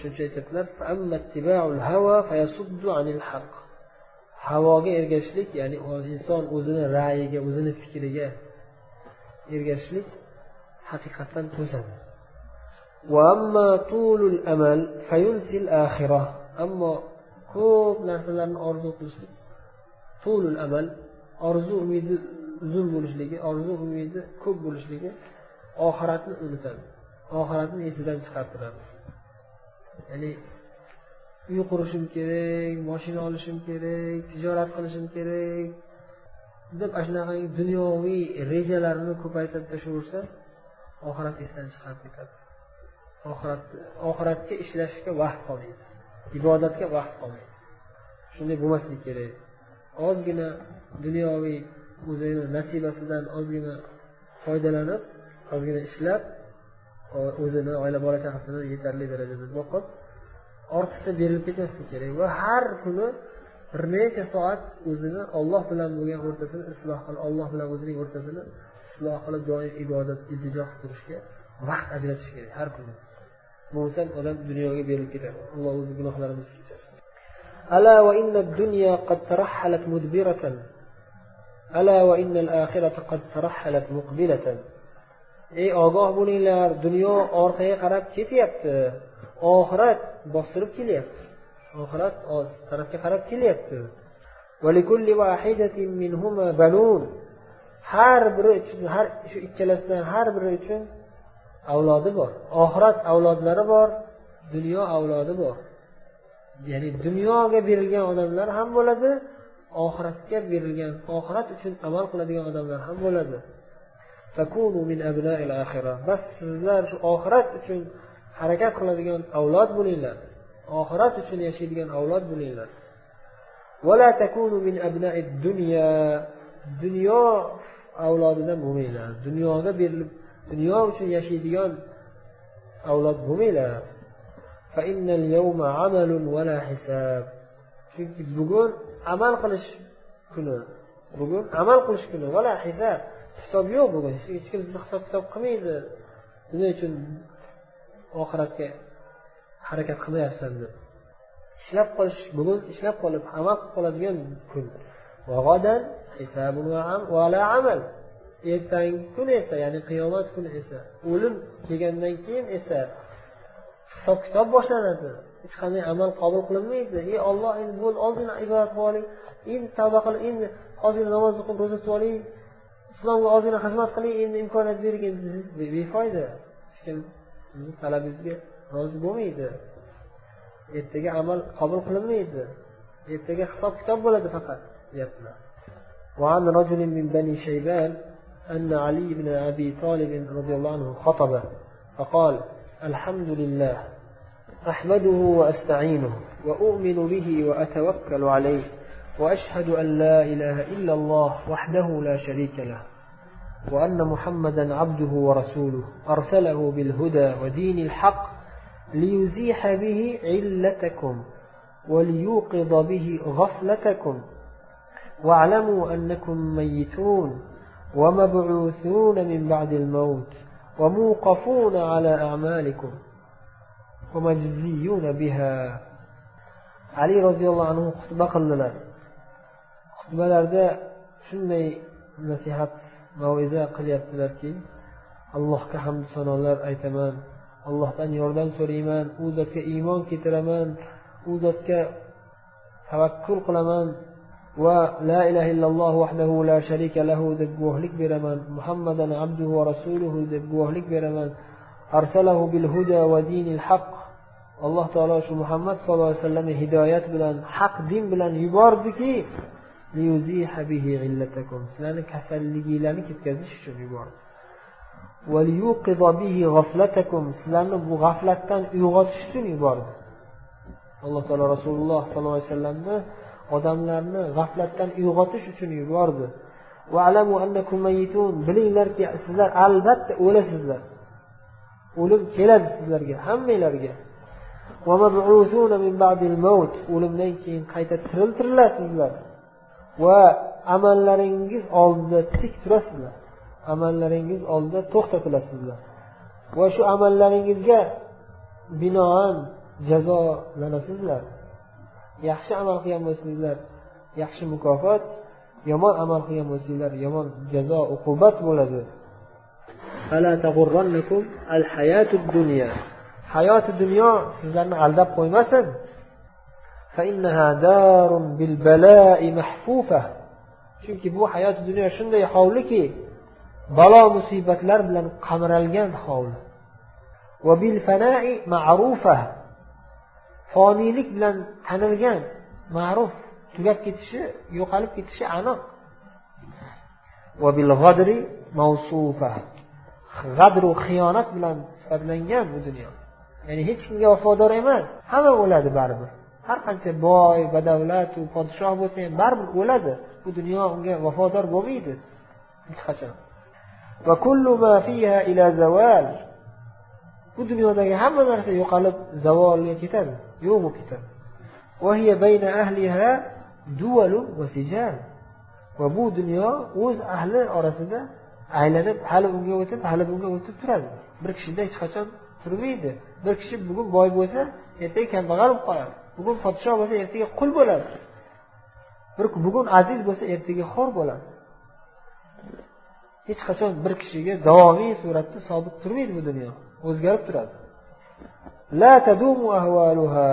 shuncha aytyaptilar havoga ergashishlik ya'ni inson o'zini ra'yiga o'zini fikriga ergashishlik haqiqatdan to'sadi. Ammo ko'p narsalarni orzu qilishlik tulul amal orzu umidi uzun bo'lishligi orzu umidi ko'p bo'lishligi oxiratni unutadi oxiratni esidan chiqartiradi. Ya'ni uy qurishim kerak moshina olishim kerak tijorat qilishim kerak deb ana shunaqangi dunyoviy rejalarni ko'paytirib tashlaversa oxirat esdan chiqarib ketadi. Oxirat oxiratga ishlashga vaqt qolmaydi. Ibodatga vaqt qolmaydi. Shunday bo'lmasligi kerak. Ozgina dunyoviy o'zini nasibasidan ozgina foydalanib ozgina ishlab o'zini oila bola chaqasini yetarli darajada boqib ortiqcha berilib ketmaslik kerak va har kuni bir necha soat o'zini olloh bilan bo'lgan o'rtasini isloh qilib olloh bilan o'zining o'rtasini isloh qilib doim ibodat iltijo qilib turishga vaqt ajratish kerak har kuni bo'lmasam odam dunyoga berilib ketadi alloh o'zi gunohlarimizni kechirsin ألا وإن الدنيا قد ترحلت مدبرة ألا وإن الآخرة قد ترحلت مقبلة ey ogoh bo'linglar dunyo orqaga qarab ketyapti. Oxirat bostirib kelyapti. Oxirat tarafga qarab kelyapti. Har biri uchun har shu ikkalasidan har biri uchun avlodi bor. Oxirat avlodlari bor dunyo avlodi bor. Ya'ni dunyoga berilgan odamlar ham bo'ladi oxiratga berilgan oxirat uchun amal qiladigan odamlar ham bo'ladi. Bas sizlar shu oxirat uchun harakat qiladigan avlod bo'linglar. Oxirat uchun yashaydigan avlod bo'linglar. dunyo avlodidan bo'lmanglar. Dunyoga berilib dunyo uchun yashaydigan avlod bo'lmanglar. chunki bugun amal qilish kuni bugun amal qilish kuni vala hisob hisob yo'q bugun. Hech kim sizni hisob kitob qilmaydi. Nima uchun oxiratga harakat qilmayapsan deb. Ishlab qolish bugun ishlab qolib amal qilib qoladigan kun. Amal. Ertangi kun esa ya'ni qiyomat kuni esa o'lim kelgandan keyin esa hisob kitob boshlanadi. Hech qanday amal qabul qilinmaydi. Ey olloh endi bo'ldi ozgina ibodat qilib oling endi tavba qilib endi ozgina namoz o'qib ro'za tutib oling islomga ozgina xizmat qiling endi imkoniyat bering endi befoyda hech kim sizni talabingizga rozi bo'lmaydi ertaga amal qabul qilinmaydi ertaga hisob kitob bo'ladi faqat deyaptilar وعن رجل من بني شيبان أن علي بن أبي طالب رضي الله عنه خطب فقال الحمد لله أحمده وأستعينه وأؤمن به وأتوكل عليه وأشهد أن لا إله إلا الله وحده لا شريك له وأن محمدا عبده ورسوله أرسله بالهدى ودين الحق ليزيح به علتكم وليوقظ به غفلتكم. واعلموا أنكم ميتون ومبعوثون من بعد الموت وموقفون على أعمالكم ali roziyallohu anhu xutba qildilar xutbalarda shunday nasihat maiza qilyaptilarki allohga hamd sanolar aytaman allohdan yordam so'rayman u zotga iymon keltiraman u zotga tavakkul qilaman va la ilaha illalloh vahdahu la sharika lahu deb guvohlik beraman muhammadan abduhu va rasuluhu deb guvohlik beraman arsalahu bil huda va dinil haq. Alloh taolo shu muhammad sallallohu alayhi vasallamni hidoyat bilan haq din bilan yubordiki sizlarni kasalliginglarni ketkazish uchun yubordi. sizlarni bu g'aflatdan uyg'otish uchun yubordi. Alloh taolo rasululloh sollallohu alayhi vasallamni odamlarni g'aflatdan uyg'otish uchun yubordi. bilinglarki sizlar albatta o'lasizlar. O'lim keladi sizlarga hammanglarga. o'limdan keyin qayta tiriltirilasizlar va amallaringiz oldida tik turasizlar. Amallaringiz oldida to'xtatilasizlar. Va shu amallaringizga binoan jazolanasizlar. Yaxshi amal qilgan bo'lsanglar yaxshi mukofot yomon amal qilgan bo'lsanglar yomon jazo uqubat bo'ladi. Hayoti dunyo sizlarni aldab qo'ymasin. Chunki bu hayoti dunyo shunday hovliki balo musibatlar bilan qamralgan hovli va bil fanai ma'rufa foniylik bilan tanilgan ma'ruf tugab ketishi yo'qolib ketishi aniq g'adru xiyonat bilan sifatlangan bu dunyo ya'ni hech kimga vafodor emas hamma o'ladi baribir har qancha boy badavlat u podshoh bo'lsa ham baribir o'ladi. Bu dunyo unga vafodor bo'lmaydi. Hech qachon. Bu dunyodagi hamma narsa yo'qolib zavolga ketadi yo'q bo'lib ketadi va bu dunyo o'z ahli orasida aylanib hali unga o'tib hali bunga o'tib turadi. Bir kishida hech qachon turmaydi. Bir kishi bugun boy bo'lsa ertaga kambag'al bo'lib qoladi. Bugun podshoh bo'lsa ertaga qul bo'ladi. Bir bugun aziz bo'lsa ertaga xo'r bo'ladi. Hech qachon bir kishiga davomiy suratda sobit turmaydi bu dunyo. O'zgarib turadi. La tadumu ahvaluha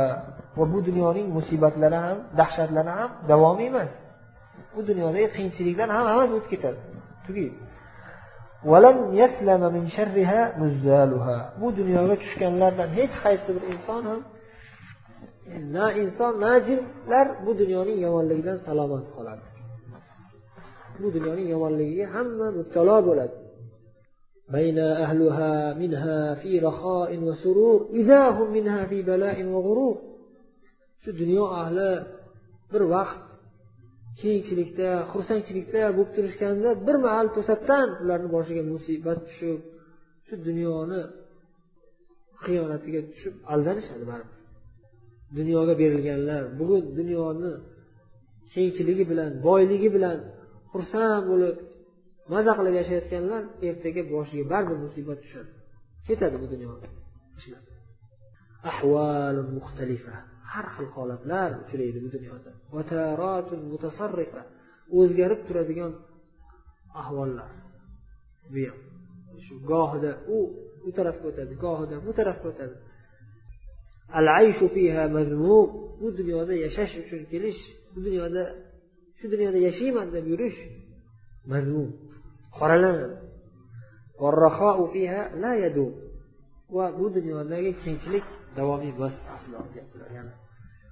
va bu dunyoning musibatlari ham dahshatlari ham davomiy emas. Bu dunyodagi qiyinchiliklar ham hammasi o'tib ketadi. Tugaydi. Bu dunyoga tushganlardan hech qaysi bir inson ham na inson na jinlar bu dunyoning yomonligidan salomat qoladi bu dunyoning yomonligiga hamma mubtalo bo'ladi بين أهلها منها في رخاء وسرور إذا هم منها في بلاء وغرور shu dunyo ahli bir vaqt keyinchilikda xursandchilikda bo'lib turishganda bir mahal to'satdan ularni boshiga musibat tushib shu dunyoni xiyonatiga tushib aldanishadi baribir Dunyoga berilganlar. Bugun dunyoni kengchiligi bilan boyligi bilan xursand bo'lib maza qilib yashayotganlar ertaga boshiga baribir musibat tushadi. Ketadi bu dunyo. Har xil holatlar uchraydi bu dunyoda. O'zgarib turadigan ahvollar. Bu ham. Shu gohida u u tarafga o'tadi gohida bu tarafga o'tadi. Bu dunyoda yashash uchun kelish bu dunyoda shu dunyoda yashayman deb yurish mazmum qoralanadi va bu dunyodagi kengchilik davomiy emas aslo deyaptilar yana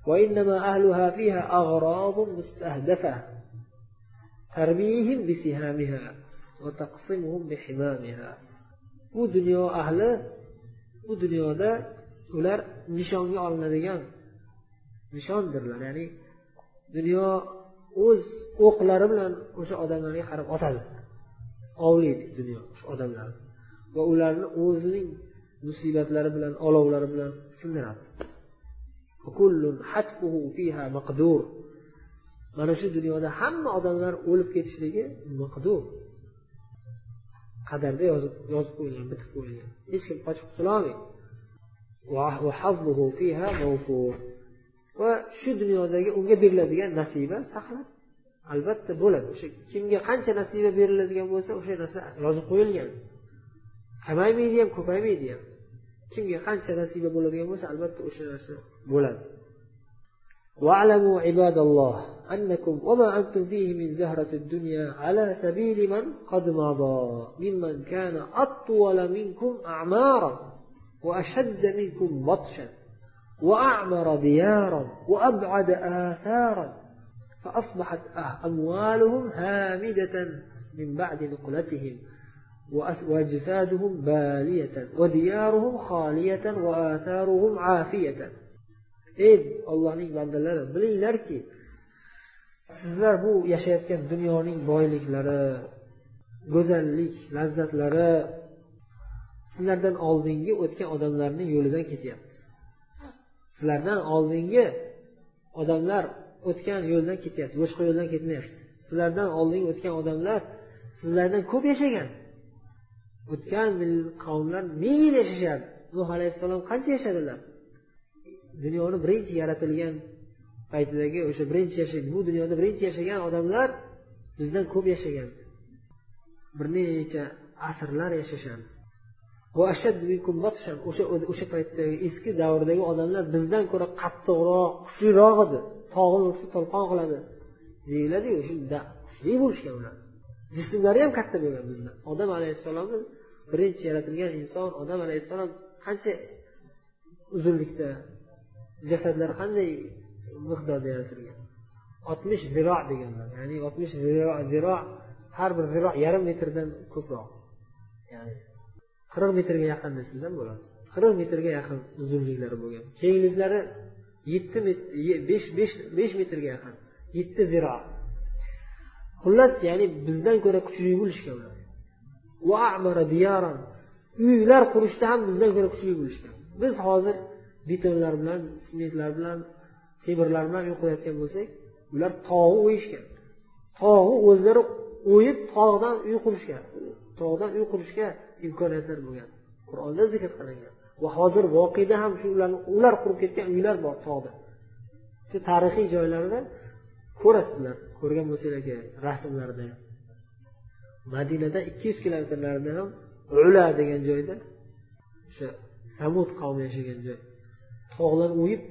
وإنما أهلها فيها أغراض مستهدفة ترميهم بسهامها وتقصمهم بحمامها bu dunyo ahli bu dunyoda ular nishonga olinadigan nishondirlar. Ya'ni dunyo o'z o'qlari bilan o'sha odamlarga qarab otadi. Ovlaydi dunyo shu odamlarni va ularni o'zining musibatlari bilan olovlari bilan sindiradi. Mana shu dunyoda hamma odamlar o'lib ketishligi maqdur. Qadarda yozib yozib qo'yilgan bitib qo'yilgan. Hech kim qochib qutulolmaydi va shu dunyodagi unga beriladigan nasiba saqlab albatta bo'ladi o'sha kimga qancha nasiba beriladigan bo'lsa o'sha narsa yozib qo'yilgan kamaymaydi ham ko'paymaydi ham kimga qancha nasiba bo'ladigan bo'lsa albatta o'sha narsa bo'ladi واعلموا عباد الله أنكم وما أنتم فيه من زهرة الدنيا على سبيل من قد مضى ممن كان أطول منكم أعمارا وأشد منكم بطشا وأعمر ديارا وأبعد آثارا فأصبحت أموالهم هامدة من بعد نقلتهم وأجسادهم بالية وديارهم خالية وآثارهم عافية. ey ollohning bandalari bilinglarki sizlar bu yashayotgan dunyoning boyliklari go'zallik lazzatlari sizlardan oldingi o'tgan odamlarning yo'lidan ketyapmiz. Sizlardan oldingi odamlar o'tgan yo'ldan ketyapti boshqa yo'ldan ketmayapti. Sizlardan oldingi o'tgan odamlar sizlardan ko'p yashagan. O'tgan qavmlar ming yil yashashardi. Nuh alayhissalom qancha yashadilar? Dunyoni birinchi yaratilgan paytidagi o'sha birinchi yashagan bu dunyoda birinchi yashagan odamlar bizdan ko'p yashagan. Bir necha asrlar yashashardi. O'sha o'sha paytdagi eski davrdagi odamlar bizdan ko'ra qattiqroq kuchliroq edi. Tog'ini ursa to'lqon qiladi. Deyiladiyu shunda kuchli bo'lishgan ular. Jismlari ham katta bo'lgan bizdan. Odam alayhissalomni birinchi yaratilgan inson odam alayhissalom qancha uzunlikda jasadlari qanday miqdorda yaratilgan? Oltmish ziro deganlar ya'ni oltmish ziro har bir ziro yarim metrdan ko'proq. Qirq metrga yaqin desangiz ham bo'ladi. qirq metrga yaqin uzunliklari bo'lgan. Kengliklari yetti besh besh besh metrga yaqin. Yetti ziro. Xullas ya'ni bizdan ko'ra kuchli bo'lishgan ular. Uylar qurishda ham bizdan ko'ra kuchli bo'lishgan biz hozir betonlar bilan sementlar bilan temirlar bilan uy qurayotgan bo'lsak ular tog'ni o'yishgan tog'ni o'zlari o'yib tog'dan uy qurishgan tog'dan uy qurishga imkoniyatlar bo'lgan. Qur'onda zikr qilingan. Va hozir voqeda ham shu ularni ular qurib ketgan uylar bor tog'da shu tarixiy joylarda ko'rasizlar ko'rgan bo'lsanglar kerak rasmlarda. Madinada ikki yuz kilometrlarida ham ula degan joyda o'sha samud qavmi yashagan joy. Tog'lar o'yib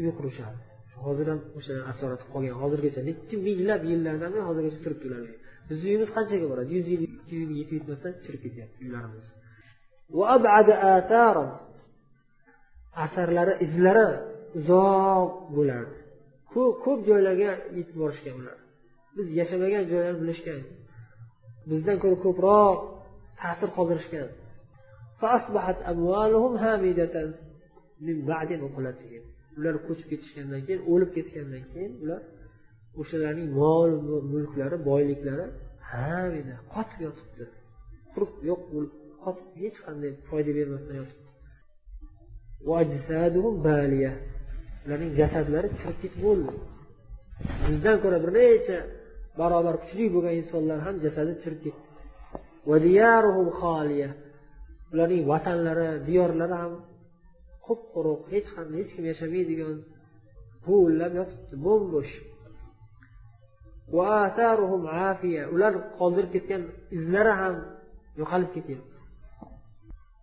uy qurishadi. Hozir ham o'sha asorati qolgan. Hozirgacha necha minglab yillardan beri hozirgacha turibdi ular bizni uyimiz qanchaga boradi? Yuz yil ikki yil yetib yetmasdan chirib ketyapti uylarimiz. Asarlari izlari uzoq bo'lardi. Ko'p ko'p joylarga yetib borishgan ular. Biz yashamagan joylarni bilishgan. Bizdan ko'ra ko'proq ta'sir qoldirishgan. Ular ko'chib ketishgandan keyin o'lib ketgandan keyin ular o'shalarning mol mulklari boyliklari hamida qotib yotibdi. Quruq yo'q bo'lib qotib hech qanday foyda bermasdan yotibdi. Ularning jasadlari chirib ketib bo'ldi. Bizdan ko'ra bir necha barobar kuchli bo'lgan insonlar ham jasadi chirib ketdi. Ularning vatanlari diyorlari ham qup quruq hech qanday hech kim yashamaydigan huvillab yotibdi. Bo'm bo'sh. Ular qoldirib ketgan izlari ham yo'qolib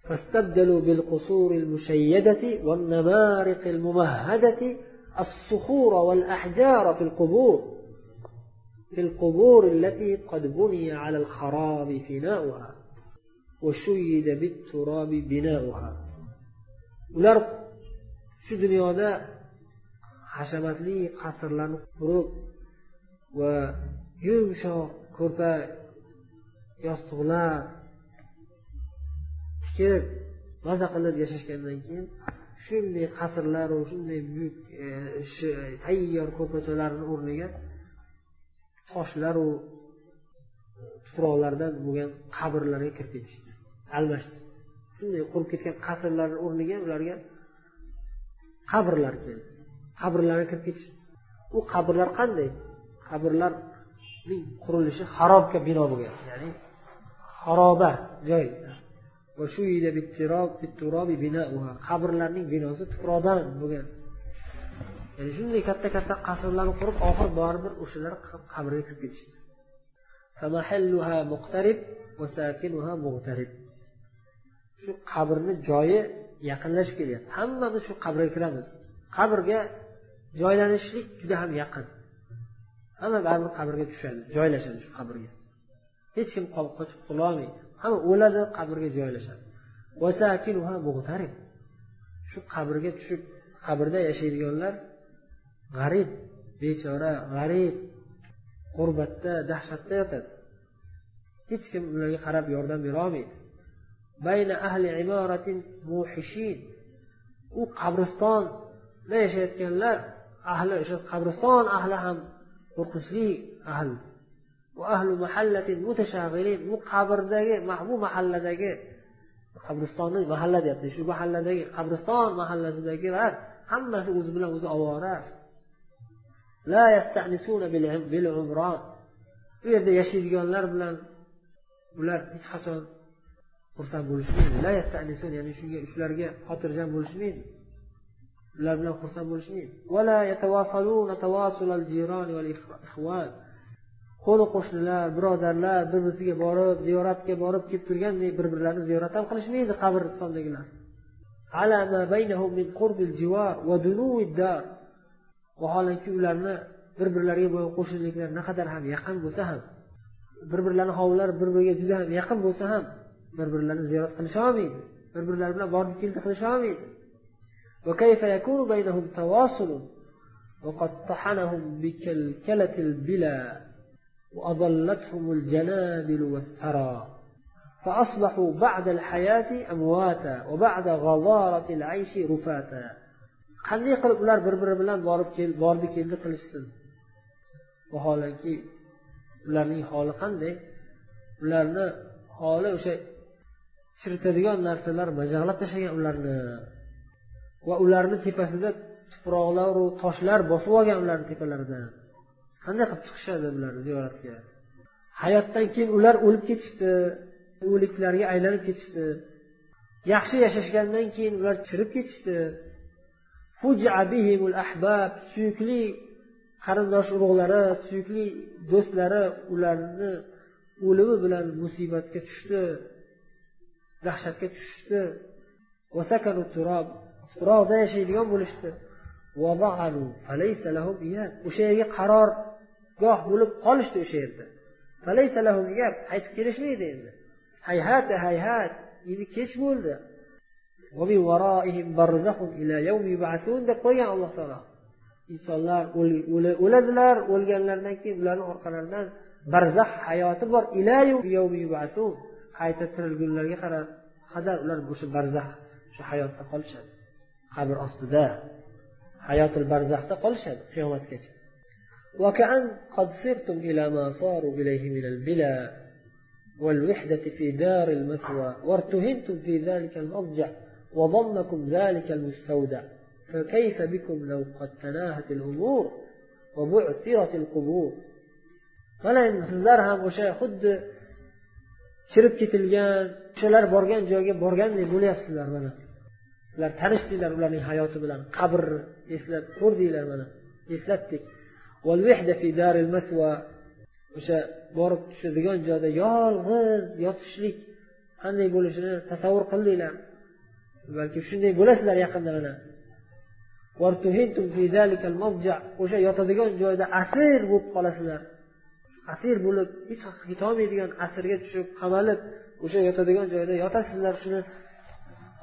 فاستبدلوا بالقصور المشيدة والنمارق الممهدة الصخور والأحجار في القبور في القبور التي قد بني على الخراب فناؤها وشيد بالتراب بناؤها. ular shu dunyoda hashamatli qasrlarni qurib va yumshoq ko'rpa yostiqlar tikib maza qilib yashashgandan keyin shunday qasrlaru shunday buyuk e, tayyor ko'rpachalarni o'rniga toshlaru tuproqlardan bo'lgan qabrlarga kirib ketishdi almashdi. Shunday qurib ketgan qasrlarni o'rniga ularga qabrlar keldi. Qabrlarga kirib ketishdi. U qabrlar qanday? Qabrlarning qurilishi harobga bino bo'lgan. Ya'ni haroba joy. Qabrlarning binosi tuproqdan bo'lgan. Ya'ni shunday katta katta qasrlarni qurib oxiri baribir o'shalar qabrga kirib ketishdi. Shu qabrni joyi yaqinlashib kelyapti. Hammamiz shu qabrga kiramiz. Qabrga joylanishlik juda ham yaqin. Hamma baribir qabrga tushadi joylashadi shu qabrga. Hech kim qochib qutulolmaydi hamma o'ladi qabrga joylashadi. Shu qabrga tushib qabrda yashaydiganlar g'arib bechora g'arib g'urbatda dahshatda yotadi. Hech kim ularga qarab yordam berolmaydi u qabristonda yashayotganlar ahli o'sha qabriston ahli ham qo'rqinchli ahl bu qabrdagi bu mahalladagi qabristonni mahalla deyapti. Shu mahalladagi qabriston mahallasidagilar hammasi o'zi bilan o'zi ovora bu yerda yashaydiganlar bilan ular hech qachon xursand bo'lishmaydi. Ya'ni shunga shularga xotirjam bo'lishmaydi. Ular bilan xursand bo'lishmaydi. Qo'ni qo'shnilar birodarlar bir biriga borib ziyoratga borib kelib turgandek bir birlarini ziyorat ham qilishmaydi qabristondagilar vaholanki ularni bir birlariga bo'lgan qo'shniliklar naqadar ham yaqin bo'lsa ham bir birlarini hovlilari bir biriga juda ham yaqin bo'lsa ham bir birlarini ziyorat qilisholmaydi. Bir birlari bilan bordi keldi qilisholmaydi. وكيف يكون بينهم تواصل وقد طحنهم بكلكلة البلا وأضلتهم الجنادل والثرى فأصبحوا بعد الحياة أمواتا وبعد غضارة العيش رفاتا qanday qilib ular bir biri bilan borib bordi keldi qilishsin vaholanki ularning holi qanday ularni holi o'sha chiritadigan narsalar majag'lab tashlagan ularni va ularni tepasida tuproqlaru toshlar bosib olgan ularni tepalaridan qanday qilib chiqishadi bular ziyoratga? Hayotdan keyin ular o'lib ketishdi o'liklarga aylanib ketishdi. Yaxshi yashashgandan keyin ular chirib ketishdi. Ahbab suyukli qarindosh urug'lari suyukli do'stlari ularni o'limi bilan musibatga tushdi dahshatga tushishdi. Tuproqda yashaydigan bo'lishdi. O'sha yerga qarorgoh bo'lib qolishdi o'sha yerda. Qaytib kelishmaydi endi. Hayhat hayhat endi kech bo'ldi. Deb qo'ygan alloh taolo. Insonlar o'ladilar o'lganlaridan keyin ularni orqalaridan barzax hayoti bor. Qayta tirilgunlarga qadar ular o'sha barzax shu hayotda qolishadi. qabr ostida hayotil barzaxda qolishadi qiyomatgacha وكأن قد صرتم إلى ما صاروا إليه من البلا والوحدة في دار المثوى وارتهنتم في ذلك المضجع وظنكم ذلك المستودع فكيف بكم لو قد تناهت الأمور وبعثرت القبور mana endi sizlar ham o'sha xuddi chirib ketilgan o'shalar borgan joyga borgandek bo'lyapsizlar mana Sizlar tanishdinglar ularning hayoti bilan. Qabrni eslab ko'rdinglar mana eslatdik. O'sha borib tushadigan joyda yolg'iz yotishlik qanday bo'lishini tasavvur qildinglar. Balki shunday bo'lasizlar yaqinda mana o'sha yotadigan joyda asir bo'lib qolasizlar. Asir bo'lib hech qayerga ketolmaydigan asirga tushib qamalib o'sha yotadigan joyda yotasizlar. Shuni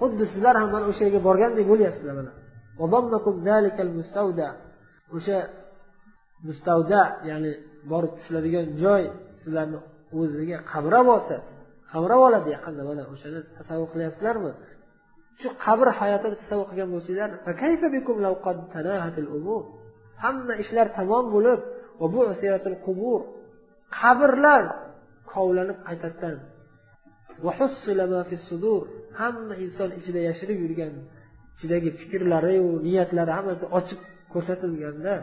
xuddi sizlar ham mana o'sha yerga borgandek bo'lyapsizlar mana. O'sha mustavda ya'ni borib tushiladigan joy sizlarni o'ziga qamrab olsa qamrab oladi yaqinda mana o'shani tasavvur qilyapsizlarmi? Shu qabr hayotini tasavvur qilgan bo'lsanglar hamma ishlar tamom bo'lib qabrlar kovlanib qaytadan hamma inson ichida yashirib yurgan ichidagi fikrlariyu niyatlari hammasi ochib ko'rsatilganda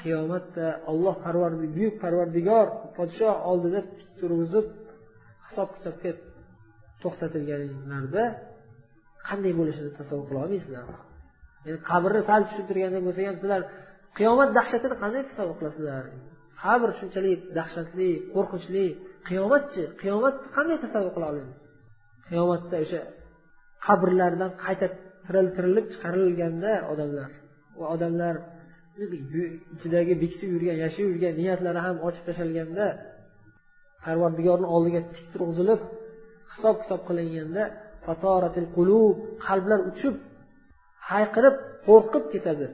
qiyomatda olloh parvardi buyuk parvardigor podshoh oldida tik turg'izib hisob kitobga to'xtatilganlarda qanday bo'lishini tasavvur qila olmaysizlar. Yani qabrni sal tushuntirganda bo'lsa ham sizlar qiyomat dahshatini qanday tasavvur qilasizlar? Qabr shunchalik dahshatli qo'rqinchli qiyomatchi qiyomatni qanday tasavvur qila olamiz qiyomatda o'sha qabrlardan qayta tiriltirilib chiqarilganda odamlar va odamlar ichidagi bekitib yurgan yashab yurgan niyatlari ham ochib tashlanganda parvardigorni oldiga tik turg'izilib hisob kitob qilinganda qalblar uchib hayqirib qo'rqib ketadi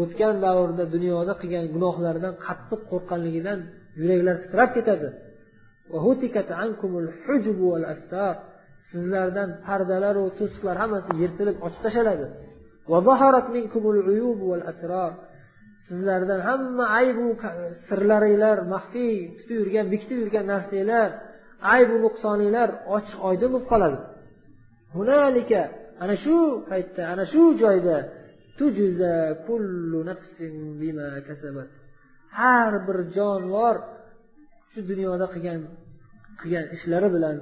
o'tgan davrda dunyoda qilgan gunohlaridan qattiq qo'rqqanligidan yuraklar titrab ketadi. Sizlardan pardalaru to'siqlar hammasi yirtilib ochib tashlanadi sizlardan hamma aybu sirlaringlar maxfiy tutib yurgan bekitib yurgan narsanglar aybu nuqsoninglar ochiq oydin bo'lib qoladi. Hunalika ana shu paytda ana shu joyda har bir jonivor shu dunyoda qilgan qilgan ishlari bilan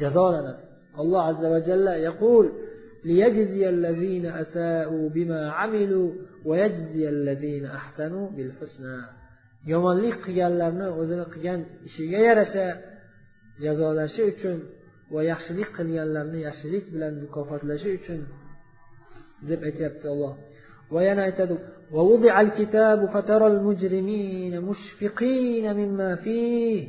jazolanadi alloh azza va jalla yaqul ليجزي الذين أساءوا بما عملوا ويجزي الذين أحسنوا بالحسنى yomonlik qilganlarni o'zini qilgan ishiga yarasha jazolashi uchun va yaxshilik qilganlarni yaxshilik bilan mukofotlashi uchun deb aytyapti alloh va yana aytadi ووضع الكتاب فترى المجرمين مشفقين مما فيه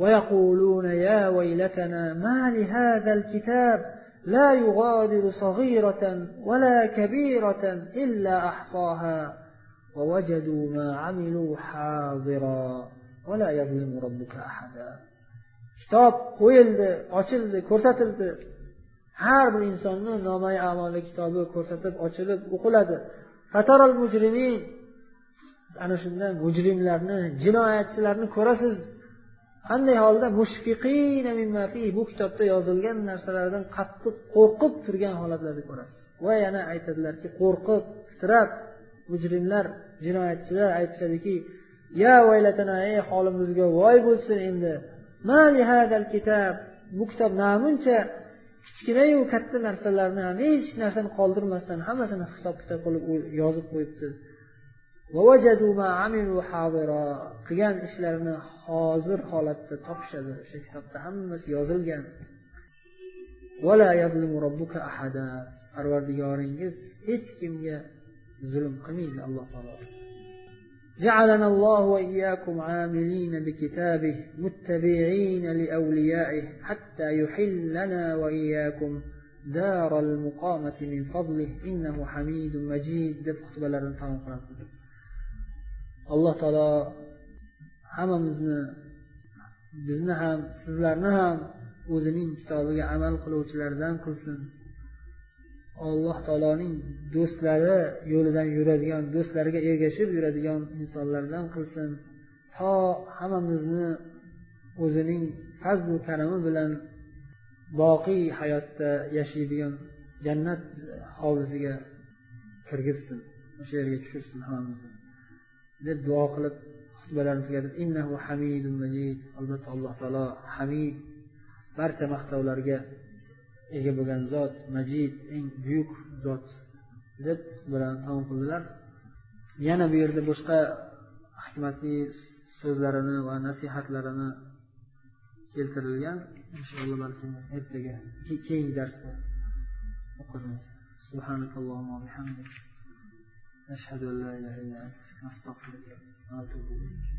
ويقولون يا ويلتنا ما لهذا الكتاب؟ لا يغادر صغيرة ولا كبيرة إلا أحصاها. ووجدوا ما عملوا حاضرا ولا يظلم ربك أحدا. kitob qo'yildi ochildi ko'rsatildi har bir insonni nomai amoli kitobi ko'rsatib ochilib o'qiladi. Fataral mujrimin. Ana shunda mujrimlarni jinoyatchilarni ko'rasiz. Qanday holda bu kitobda yozilgan narsalardan qattiq qo'rqib turgan holatlarni ko'rasiz. Va yana aytadilarki qo'rqib titrab mujrimlar jinoyatchilar aytishadiki ya vaylatana ey holimizga voy bo'lsin endi. Mali kitob bu kitob namuncha kichkinayu katta narsalarni ham hech narsani qoldirmasdan hammasini hisob kitob qilib yozib qo'yibdi. Qilgan ishlarini hozir holatda topishadi. O'sha kitobda hammasi yozilgan. Parvardigoringiz hech kimga zulm qilmaydi alloh taolo. جعلنا الله وإياكم عاملين بكتابه متبعين لأوليائه حتى يحل لنا وإياكم دار المقامة من فضله. إنه حميد مجيد. دب خطبة الله تعالى هم مزن بزنها وزنين كتابه عمل قلوة لردان كلسن alloh taoloning do'stlari yo'lidan yuradigan do'stlariga ergashib yuradigan insonlardan qilsin. To hammamizni o'zining fazlu karami bilan boqiy hayotda yashaydigan jannat hovlisiga kirgizsin. O'sha yerga tushirsin hammamizni. deb duo qilib xutbalarni tugatib innahu hamidun majid. Albatta alloh taolo hamid barcha maqtovlarga ega bo'lgan zot majid eng buyuk zot deb bilan tamom qildilar yana bu yerda boshqa hikmatli so'zlarini va nasihatlarini keltirilgan inshaalloh balkim ertaga keyingi darsda o'qirmiz سبحانك اللهم وبحمدك نشهد أن لا إله إلا أنت نستغفرك ونتوب إليك